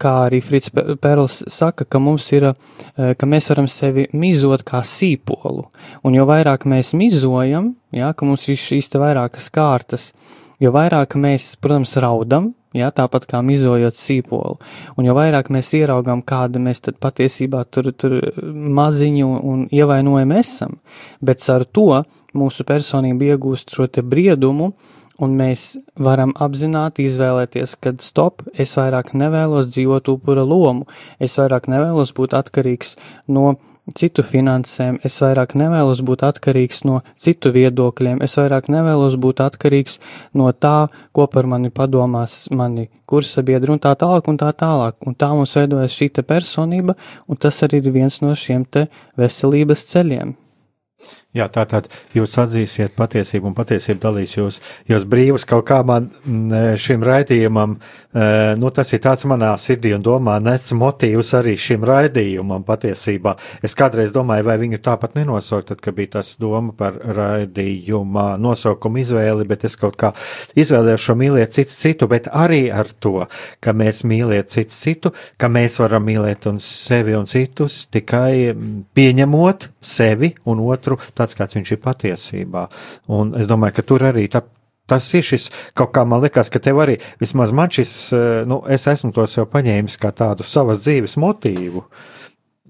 kā arī Frits Perls saka, ka mums ir, uh, ka mēs varam sevi mizot kā sīpolu. Un jo vairāk mēs mizojam, jā, ka mums ir šīs te vairākas kārtas, jo vairāk mēs, protams, raudam, ja, tāpat kā mizojot sīpolu. Un jo vairāk mēs ieraugām, kāda mēs tad patiesībā tur, tur maziņu un ievainojami esam, bet ar to mūsu personība iegūst šo te briedumu, un mēs varam apzināti izvēlēties, kad stop, es vairāk nevēlos dzīvot upura lomu, es vairāk nevēlos būt atkarīgs no citu finansēm, es vairāk nevēlos būt atkarīgs no citu viedokļiem, es vairāk nevēlos būt atkarīgs no tā, ko par mani padomās mani kursa biedri un tā tālāk un tā tālāk. Un tā mums veidojas šī personība, un tas arī ir viens no šiem te veselības ceļiem. Jā, tā tad jūs atzīsiet patiesību, un patiesība dalīs jūs, jūs brīvus kaut kā man mm, šim raidījumam, e, nu tas ir tāds manā sirdī un domā nes motīvs arī šim raidījumam patiesībā. Es kādreiz domāju, vai viņu tāpat nenosaukt, tad, kad bija tas doma par raidījuma nosaukumu izvēli, bet es kaut kā izvēlējos šo mīliet citu citu, bet arī ar to, ka mēs mīliet citu citu, ka mēs varam mīlēt un sevi un citus tikai pieņemot sevi un otru. Tā tāds, kāds viņš ir patiesībā. Un es domāju, ka tur arī tā, tas ir šis kaut kā man liekas, ka tev arī, vismaz man šis, eh, nu, es esmu to sev paņēmis kā tādu savas dzīves motīvu.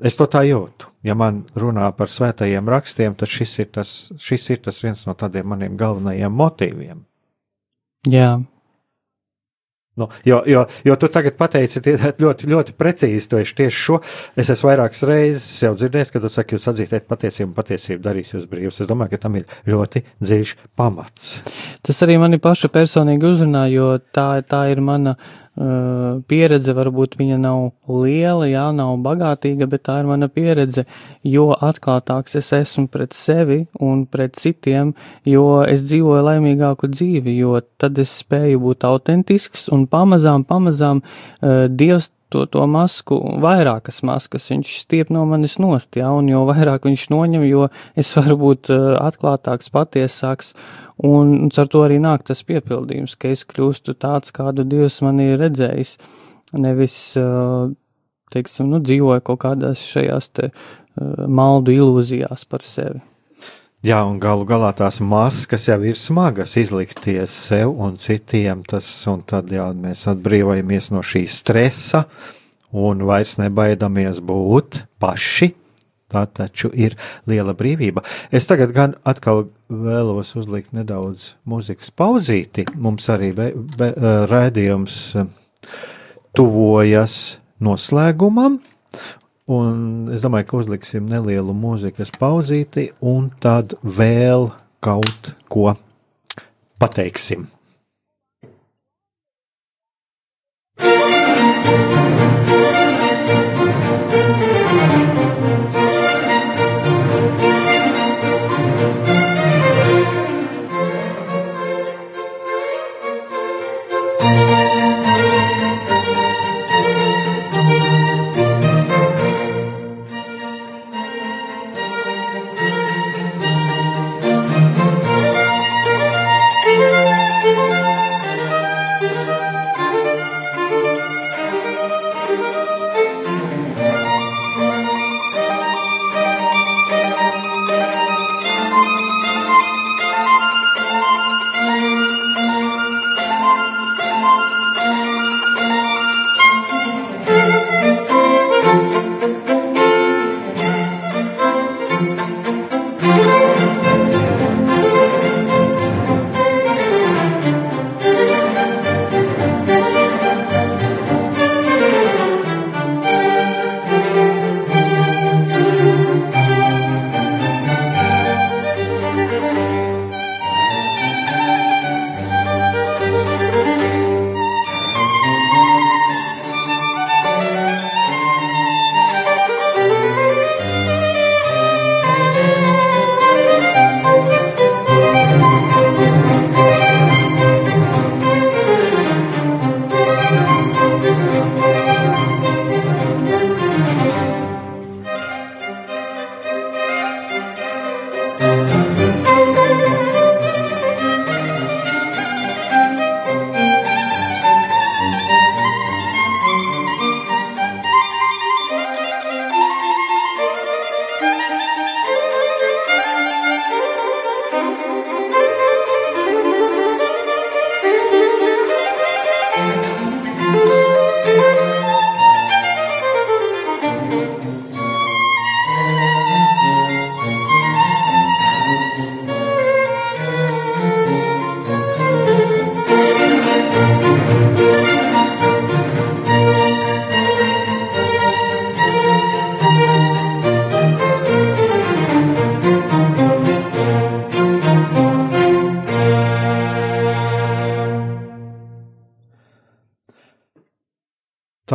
Es to tā jūtu. Ja man runā par svētajiem rakstiem, tad šis ir tas, šis ir tas viens no tādiem maniem galvenajiem motīviem. Jā, Nu, jo, jo, jo tu tagad pateici ļoti, ļoti precīzi tieši šo. Es esmu vairākas reizes jau dzirdējis, ka tu saki, jūs atzīsiet patiesību, patiesība darīs jūs brīvus. Es domāju, ka tam ir ļoti dziļš pamats. Tas arī mani pašu personīgi uzrunā, jo tā, tā ir mana Uh, pieredze varbūt viņa nav liela, jā, nav bagātīga, bet tā ir mana pieredze, jo atklātāks es esmu pret sevi un pret citiem, jo es dzīvoju laimīgāku dzīvi, jo tad es spēju būt autentisks un pamazām, pamazām uh, Dievs to, to masku, vairākas maskas viņš stiep no manis nost, jā, un jo vairāk viņš noņem, jo es varu būt uh, atklātāks, patiesāks, Un ar to arī nāk tas piepildījums, ka es kļūstu tāds, kādu Dievs man ir redzējis. Nevis, teiksim, nu, dzīvoju kaut kādās šajās te maldu ilūzijās par sevi. Jā, un galu galā tās maskas jau ir smagas izlikties sev un citiem. Tas, un tad jā, mēs atbrīvojamies no šī stresa un vairs nebaidamies būt paši Tā taču ir liela brīvība. Es tagad gan atkal vēlos uzlikt nedaudz mūzikas pauzīti. Mums arī be, be, raidījums tuvojas noslēgumam, un es domāju, ka uzliksim nelielu mūzikas pauzīti, un tad vēl kaut ko pateiksim.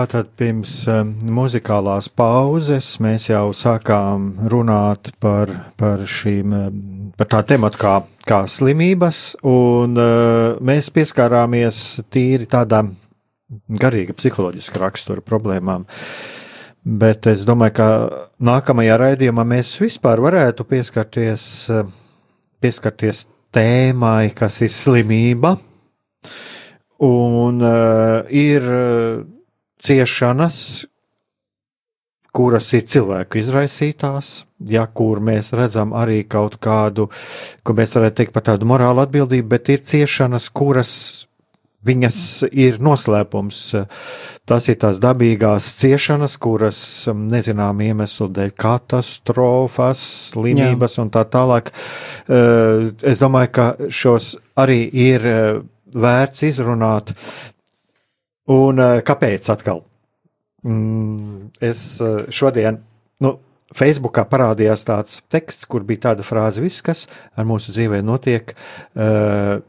Tātad pirms um, muzikālās pauzes mēs jau sākām runāt par, par šīm, um, par tā tematu kā, kā slimības, un uh, mēs pieskārāmies tīri tādām garīga psiholoģiska rakstura problēmām. Bet es domāju, ka nākamajā raidījumā mēs vispār varētu pieskarties, pieskarties tēmai, kas ir slimība. Un uh, ir ciešanas, kuras ir cilvēku izraisītās, ja kur mēs redzam arī kaut kādu, ko mēs varētu teikt par tādu morālu atbildību, bet ir ciešanas, kuras viņas ir noslēpums. Tas ir tās dabīgās ciešanas, kuras nezinām iemeslu dēļ katastrofas, slimības un tā tālāk. Eh, es domāju, ka šos arī ir eh, vērts izrunāt, Un uh, kāpēc atkal? Mm, es uh, šodien, nu, Facebookā parādījās tāds teksts, kur bija tāda frāze, viss, kas ar mūsu dzīvē notiek, uh,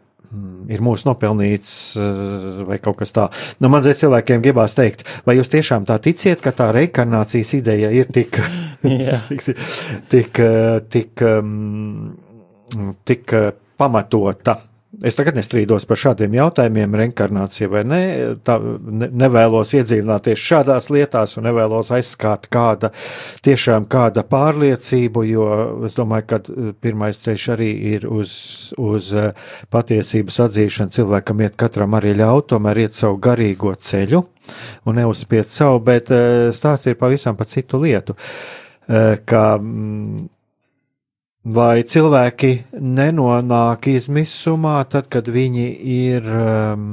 ir mūsu nopelnīts uh, vai kaut kas tāds. Nu, man liekas, cilvēkiem gribās teikt, vai jūs tiešām tā ticiet, ka tā reinkarnācijas ideja ir tik, tik, tik, tik, um, tik pamatota. Es tagad nestrīdos par šādiem jautājumiem, reinkarnācija vai nē, tā, ne, nevēlos iedziļināties šādās lietās un nevēlos aizskārt kāda, tiešām kāda pārliecību, jo es domāju, ka uh, pirmais ceļš arī ir uz, uz uh, patiesības atzīšanu. Cilvēkam iet katram arī ļaut, tomēr iet savu garīgo ceļu un neuzspiest savu, bet uh, stāsts ir pavisam par citu lietu, ka mm, Vai cilvēki nenonāk izmisumā, tad, kad viņi ir um,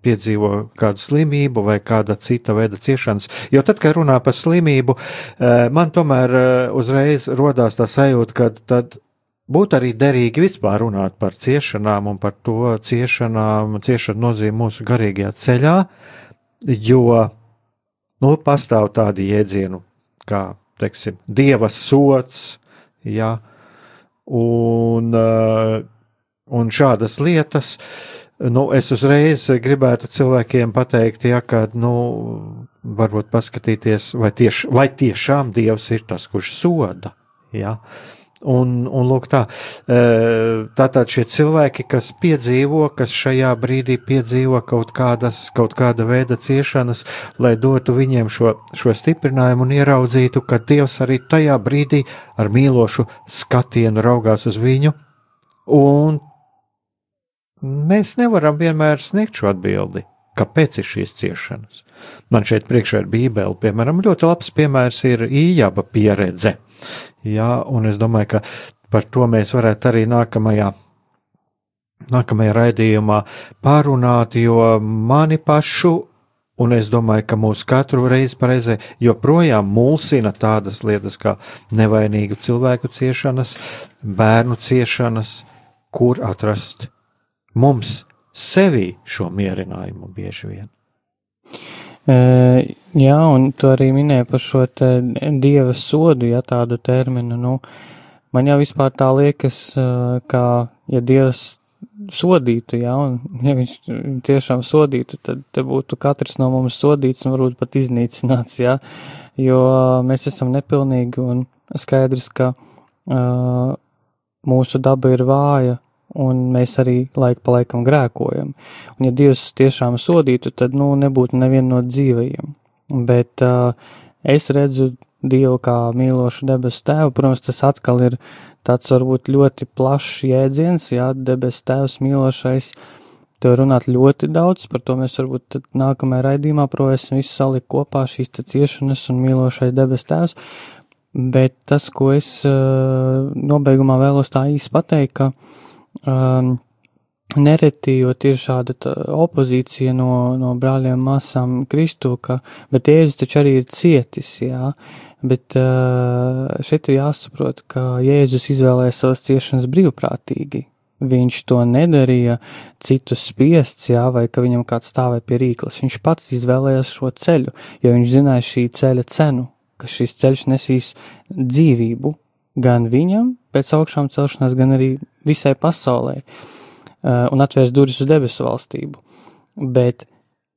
piedzīvo kādu slimību vai kāda cita veida ciešanas. Jo tad, kad runā par slimību, man tomēr uzreiz rodās tā sajūta, ka tad būtu arī derīgi vispār runāt par ciešanām un par to ciešanām, ciešanu nozīmi mūsu garīgajā ceļā, jo, nu, pastāv tādi jēdzienu kā, teiksim, dieva sots, jā, un, un šādas lietas, nu, es uzreiz gribētu cilvēkiem pateikt, ja, ka, nu, varbūt paskatīties, vai, tieši, vai tiešām Dievs ir tas, kurš soda. Ja? Un, un lūk, tā, e, tātad šie cilvēki, kas piedzīvo, kas šajā brīdī piedzīvo kaut kādas, kaut kāda veida ciešanas, lai dotu viņiem šo, šo stiprinājumu un ieraudzītu, ka Dievs arī tajā brīdī ar mīlošu skatienu raugās uz viņu, un mēs nevaram vienmēr sniegt šo atbildi. Kāpēc ir šīs ciešanas? Man šeit priekšā ir Bībele, piemēram, ļoti labs piemērs ir ījaba pieredze. Jā, un es domāju, ka par to mēs varētu arī nākamajā, nākamajā raidījumā pārunāt, jo mani pašu, un es domāju, ka mūsu katru reizi pareizē joprojām mulsina tādas lietas kā nevainīgu cilvēku ciešanas, bērnu ciešanas, kur atrast mums sevi šo mierinājumu bieži vien. Uh, jā, un tu arī minēji par šo dieva sodu, ja tādu terminu. Nu, man jau vispār tā liekas, uh, ka, ja dievs sodītu, jā, un ja viņš tiešām sodītu, tad te būtu katrs no mums sodīts un varbūt pat iznīcināts, jā, jo mēs esam nepilnīgi un skaidrs, ka uh, mūsu daba ir vāja, un mēs arī laiku pa laikam grēkojam. Un ja Dievs tiešām sodītu, tad, nu, nebūtu neviena no dzīvajiem. Bet uh, es redzu Dievu kā mīlošu debesu tēvu, protams, tas atkal ir tāds varbūt ļoti plašs jēdziens, jā, debesu tēvs mīlošais. To runāt ļoti daudz, par to mēs varbūt nākamajā raidījumā provēsim visu salikt kopā šīs ciešanas un mīlošais debes tēvs. Bet tas, ko es uh, nobeigumā vēlos tā īsti pateikt, ka uh, um, nereti, jo ir šāda opozīcija no, no brāļiem māsām Kristu, ka, bet Jēzus taču arī ir cietis, jā, bet uh, šeit ir jāsaprot, ka Jēzus izvēlēja savas ciešanas brīvprātīgi. Viņš to nedarīja citus spiests, jā, vai ka viņam kāds stāvēja pie rīklas. Viņš pats izvēlējās šo ceļu, jo viņš zināja šī ceļa cenu, ka šis ceļš nesīs dzīvību gan viņam pēc augšām celšanās, gan arī visai pasaulē uh, un atvērs durvis uz debesu valstību. Bet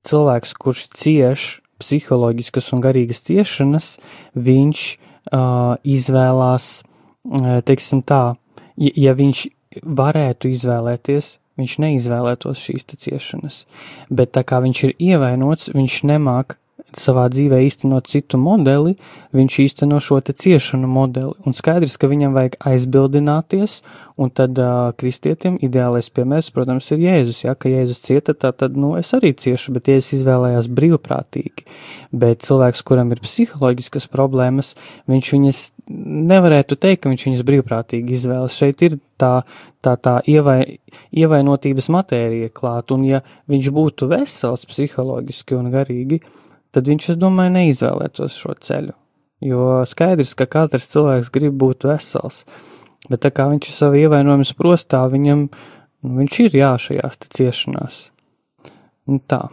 cilvēks, kurš cieš psiholoģiskas un garīgas ciešanas, viņš uh, izvēlās, uh, teiksim tā, ja, ja viņš varētu izvēlēties, viņš neizvēlētos šīs ciešanas. Bet tā kā viņš ir ievainots, viņš nemāk savā dzīvē īstenot citu modeli, viņš īsteno šo te ciešanu modeli. Un skaidrs, ka viņam vajag aizbildināties, un tad uh, kristietim ideālais piemērs, protams, ir Jēzus. Ja, ka Jēzus cieta, tā tad, nu, es arī ciešu, bet Jēzus izvēlējās brīvprātīgi. Bet cilvēks, kuram ir psiholoģiskas problēmas, viņš viņas nevarētu teikt, ka viņš viņas brīvprātīgi izvēlas. Šeit ir tā, tā, tā ievai, ievainotības matērija klāt, un ja viņš būtu vesels psiholoģiski un garīgi, tad viņš, es domāju, neizvēlētos šo ceļu. Jo skaidrs, ka katrs cilvēks grib būt vesels, bet tā kā viņš ir savu ievainojumu sprostā, viņam, nu, viņš ir jā šajās ciešanās. Nu, tā.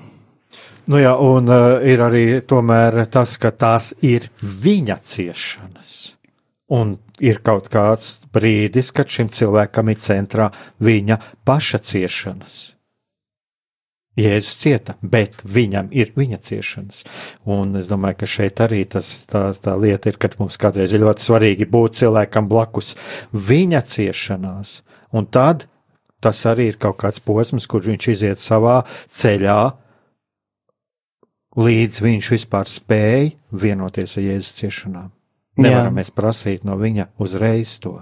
Nu jā, un uh, ir arī tas, ka tās ir viņa ciešanas. Un ir kaut kāds brīdis, kad šim cilvēkam ir centrā viņa paša ciešanas. Jēzus cieta, bet viņam ir viņa ciešanas. Un es domāju, ka šeit arī tas, tā, tā lieta ir, ka mums kādreiz ir ļoti svarīgi būt cilvēkam blakus viņa ciešanās. Un tad tas arī ir kaut kāds posms, kur viņš iziet savā ceļā, līdz viņš vispār spēj vienoties ar Jēzus ciešanām. Nevaram Jā. mēs prasīt no viņa uzreiz to.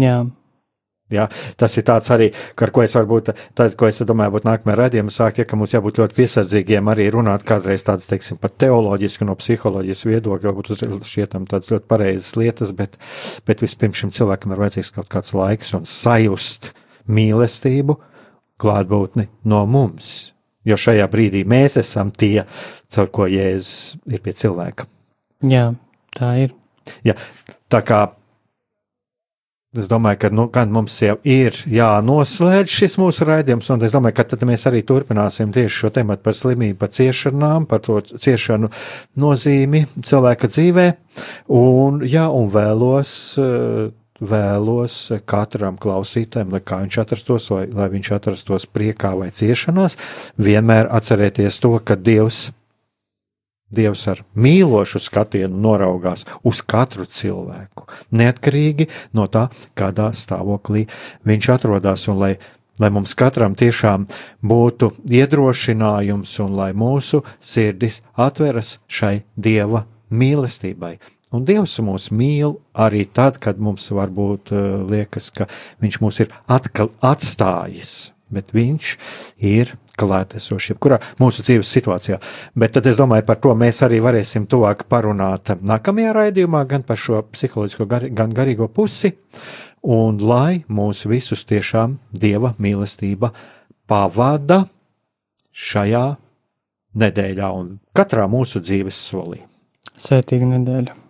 Jā. Ja, tas ir tāds arī, ar ko es varbūt, tāds, ko es domāju, būtu nākamajā raidījumā sākt, ja, ka mums jābūt ļoti piesardzīgiem arī runāt kādreiz tādas, teiksim, pat teoloģiski no psiholoģijas viedokļa, varbūt šķietam tādas ļoti pareizas lietas, bet, bet vispirms šim cilvēkam ir vajadzīgs kaut kāds laiks un sajust mīlestību, klātbūtni no mums. Jo šajā brīdī mēs esam tie, caur ko Jēzus ir pie cilvēka. Jā, tā ir. Ja, tā kā es domāju, ka nu, mums jau ir jānoslēdz šis mūsu raidījums, un es domāju, ka tad mēs arī turpināsim tieši šo tematu par slimību, par ciešanām, par to ciešanu nozīmi cilvēka dzīvē. Un, jā, un vēlos vēlos katram klausītājam, lai kā viņš atrastos, vai lai viņš atrastos priekā vai ciešanās, vienmēr atcerēties to, ka Dievs, Dievs ar mīlošu skatienu noraugās uz katru cilvēku, neatkarīgi no tā, kādā stāvoklī viņš atrodas, un lai lai mums katram tiešām būtu iedrošinājums un lai mūsu sirdis atveras šai dieva mīlestībai. Un Dievs mūs mīl arī tad, kad mums varbūt uh, liekas, ka Viņš mūs ir atkal atstājis, bet Viņš ir klātesošs jebkurā mūsu dzīves situācijā. Bet tad es domāju, par to mēs arī varēsim tuvāk parunāt nākamajā raidījumā, gan par šo psiholoģisko, gan garīgo pusi, un lai mūs visus tiešām Dieva mīlestība pavada šajā nedēļā un katrā mūsu dzīves solī. Svētīga nedēļa!